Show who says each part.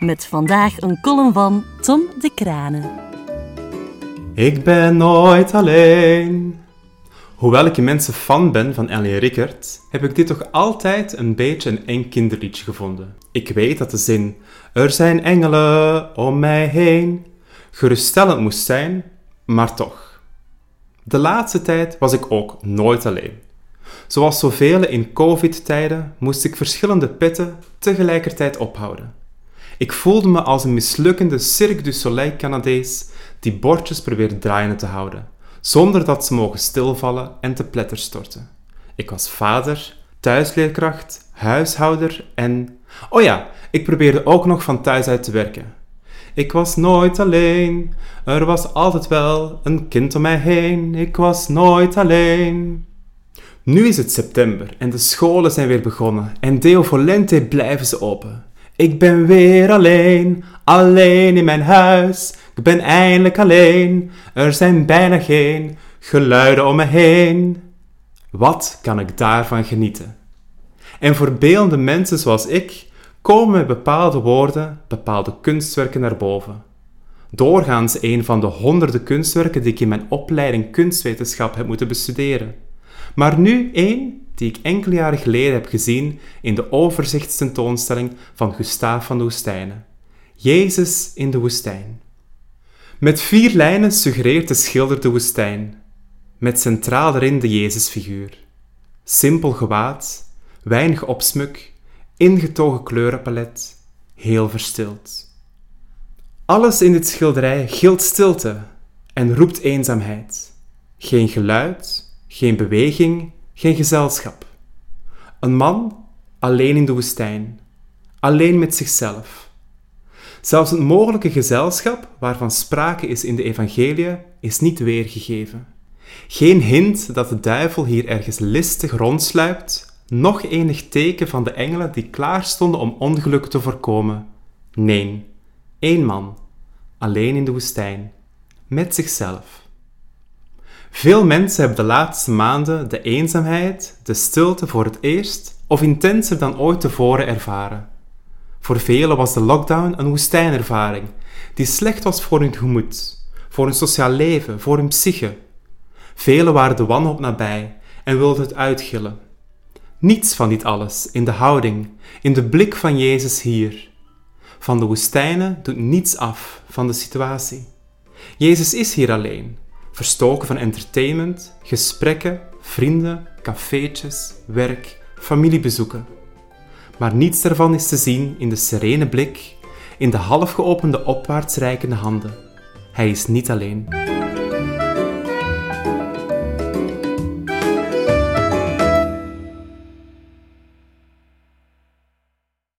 Speaker 1: Met vandaag een column van Tom de Kranen.
Speaker 2: Ik ben nooit alleen. Hoewel ik immense fan ben van Ellie Rickert, heb ik dit toch altijd een beetje een eng kinderliedje gevonden. Ik weet dat de zin Er zijn engelen om mij heen geruststellend moest zijn, maar toch. De laatste tijd was ik ook nooit alleen. Zoals zoveel in COVID-tijden moest ik verschillende petten tegelijkertijd ophouden. Ik voelde me als een mislukkende Cirque du Soleil Canadees die bordjes probeert draaiende te houden, zonder dat ze mogen stilvallen en te pletter storten. Ik was vader, thuisleerkracht, huishouder en... Oh ja, ik probeerde ook nog van thuis uit te werken. Ik was nooit alleen, er was altijd wel een kind om mij heen. Ik was nooit alleen. Nu is het september en de scholen zijn weer begonnen en deo volente blijven ze open. Ik ben weer alleen, alleen in mijn huis. Ik ben eindelijk alleen, er zijn bijna geen geluiden om me heen. Wat kan ik daarvan genieten? En voor beeldende mensen zoals ik komen bepaalde woorden, bepaalde kunstwerken naar boven. Doorgaans een van de honderden kunstwerken die ik in mijn opleiding kunstwetenschap heb moeten bestuderen. Maar nu één die ik enkele jaren geleden heb gezien in de overzichtstentoonstelling van Gustave van de Woestijnen. Jezus in de woestijn. Met vier lijnen suggereert de schilder de woestijn, met centraal erin de Jezusfiguur. Simpel gewaad, weinig opsmuk, ingetogen kleurenpalet, heel verstild. Alles in dit schilderij gilt stilte en roept eenzaamheid. Geen geluid, geen beweging, geen gezelschap. Een man alleen in de woestijn, alleen met zichzelf. Zelfs het mogelijke gezelschap waarvan sprake is in de evangelie is niet weergegeven. Geen hint dat de duivel hier ergens listig rondsluipt nog enig teken van de engelen die klaar stonden om ongeluk te voorkomen. Nee, één man, alleen in de woestijn, met zichzelf. Veel mensen hebben de laatste maanden de eenzaamheid, de stilte voor het eerst of intenser dan ooit tevoren ervaren. Voor velen was de lockdown een woestijnervaring die slecht was voor hun gemoed, voor hun sociaal leven, voor hun psyche. Velen waren de wanhoop nabij en wilden het uitgillen. Niets van dit alles in de houding, in de blik van Jezus hier. Van de woestijnen doet niets af van de situatie. Jezus is hier alleen, verstoken van entertainment, gesprekken, vrienden, cafeetjes, werk, familiebezoeken. Maar niets daarvan is te zien in de serene blik, in de half geopende opwaarts reikende handen. Hij is niet alleen.